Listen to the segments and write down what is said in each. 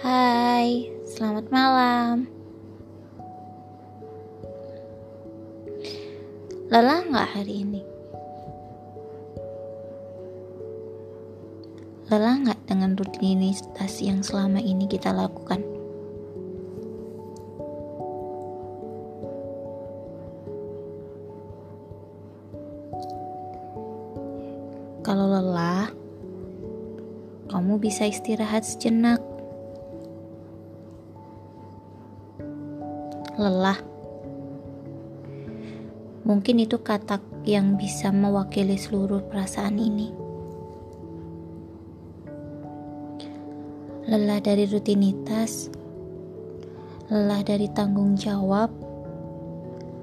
Hai, selamat malam. Lelah nggak hari ini? Lelah nggak dengan rutinitas yang selama ini kita lakukan? Kalau lelah, kamu bisa istirahat sejenak. Lelah, mungkin itu kata yang bisa mewakili seluruh perasaan ini. Lelah dari rutinitas, lelah dari tanggung jawab,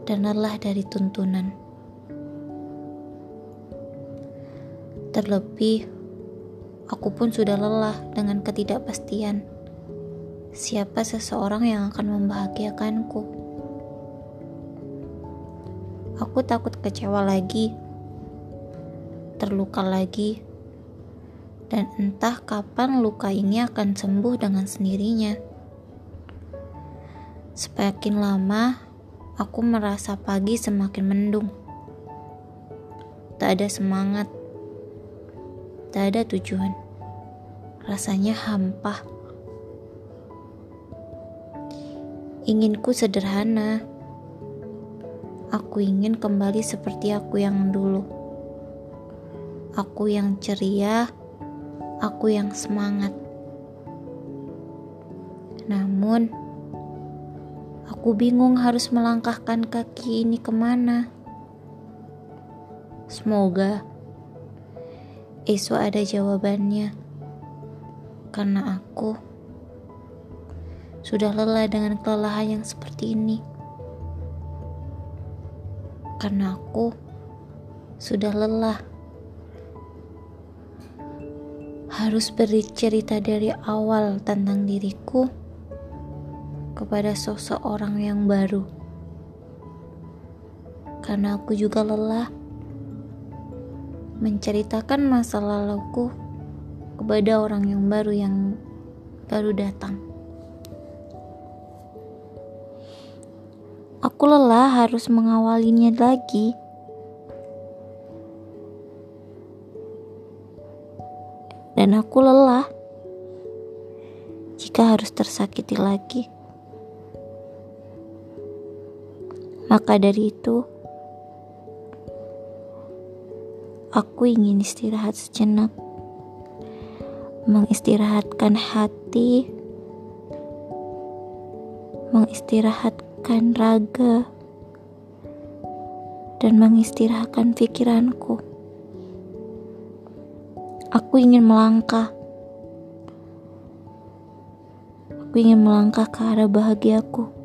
dan lelah dari tuntunan. Terlebih, aku pun sudah lelah dengan ketidakpastian. Siapa seseorang yang akan membahagiakanku? Aku takut kecewa lagi, terluka lagi, dan entah kapan luka ini akan sembuh dengan sendirinya. Semakin lama, aku merasa pagi semakin mendung. Tak ada semangat tak ada tujuan. Rasanya hampa. Inginku sederhana. Aku ingin kembali seperti aku yang dulu. Aku yang ceria, aku yang semangat. Namun, aku bingung harus melangkahkan kaki ini ke mana. Semoga esok ada jawabannya. Karena aku sudah lelah dengan kelelahan yang seperti ini. Karena aku sudah lelah harus beri cerita dari awal tentang diriku kepada sosok orang yang baru. Karena aku juga lelah menceritakan masa laluku kepada orang yang baru yang baru datang. Aku lelah harus mengawalinya lagi. Dan aku lelah jika harus tersakiti lagi. Maka dari itu, Aku ingin istirahat sejenak, mengistirahatkan hati, mengistirahatkan raga, dan mengistirahatkan pikiranku. Aku ingin melangkah. Aku ingin melangkah ke arah bahagiaku.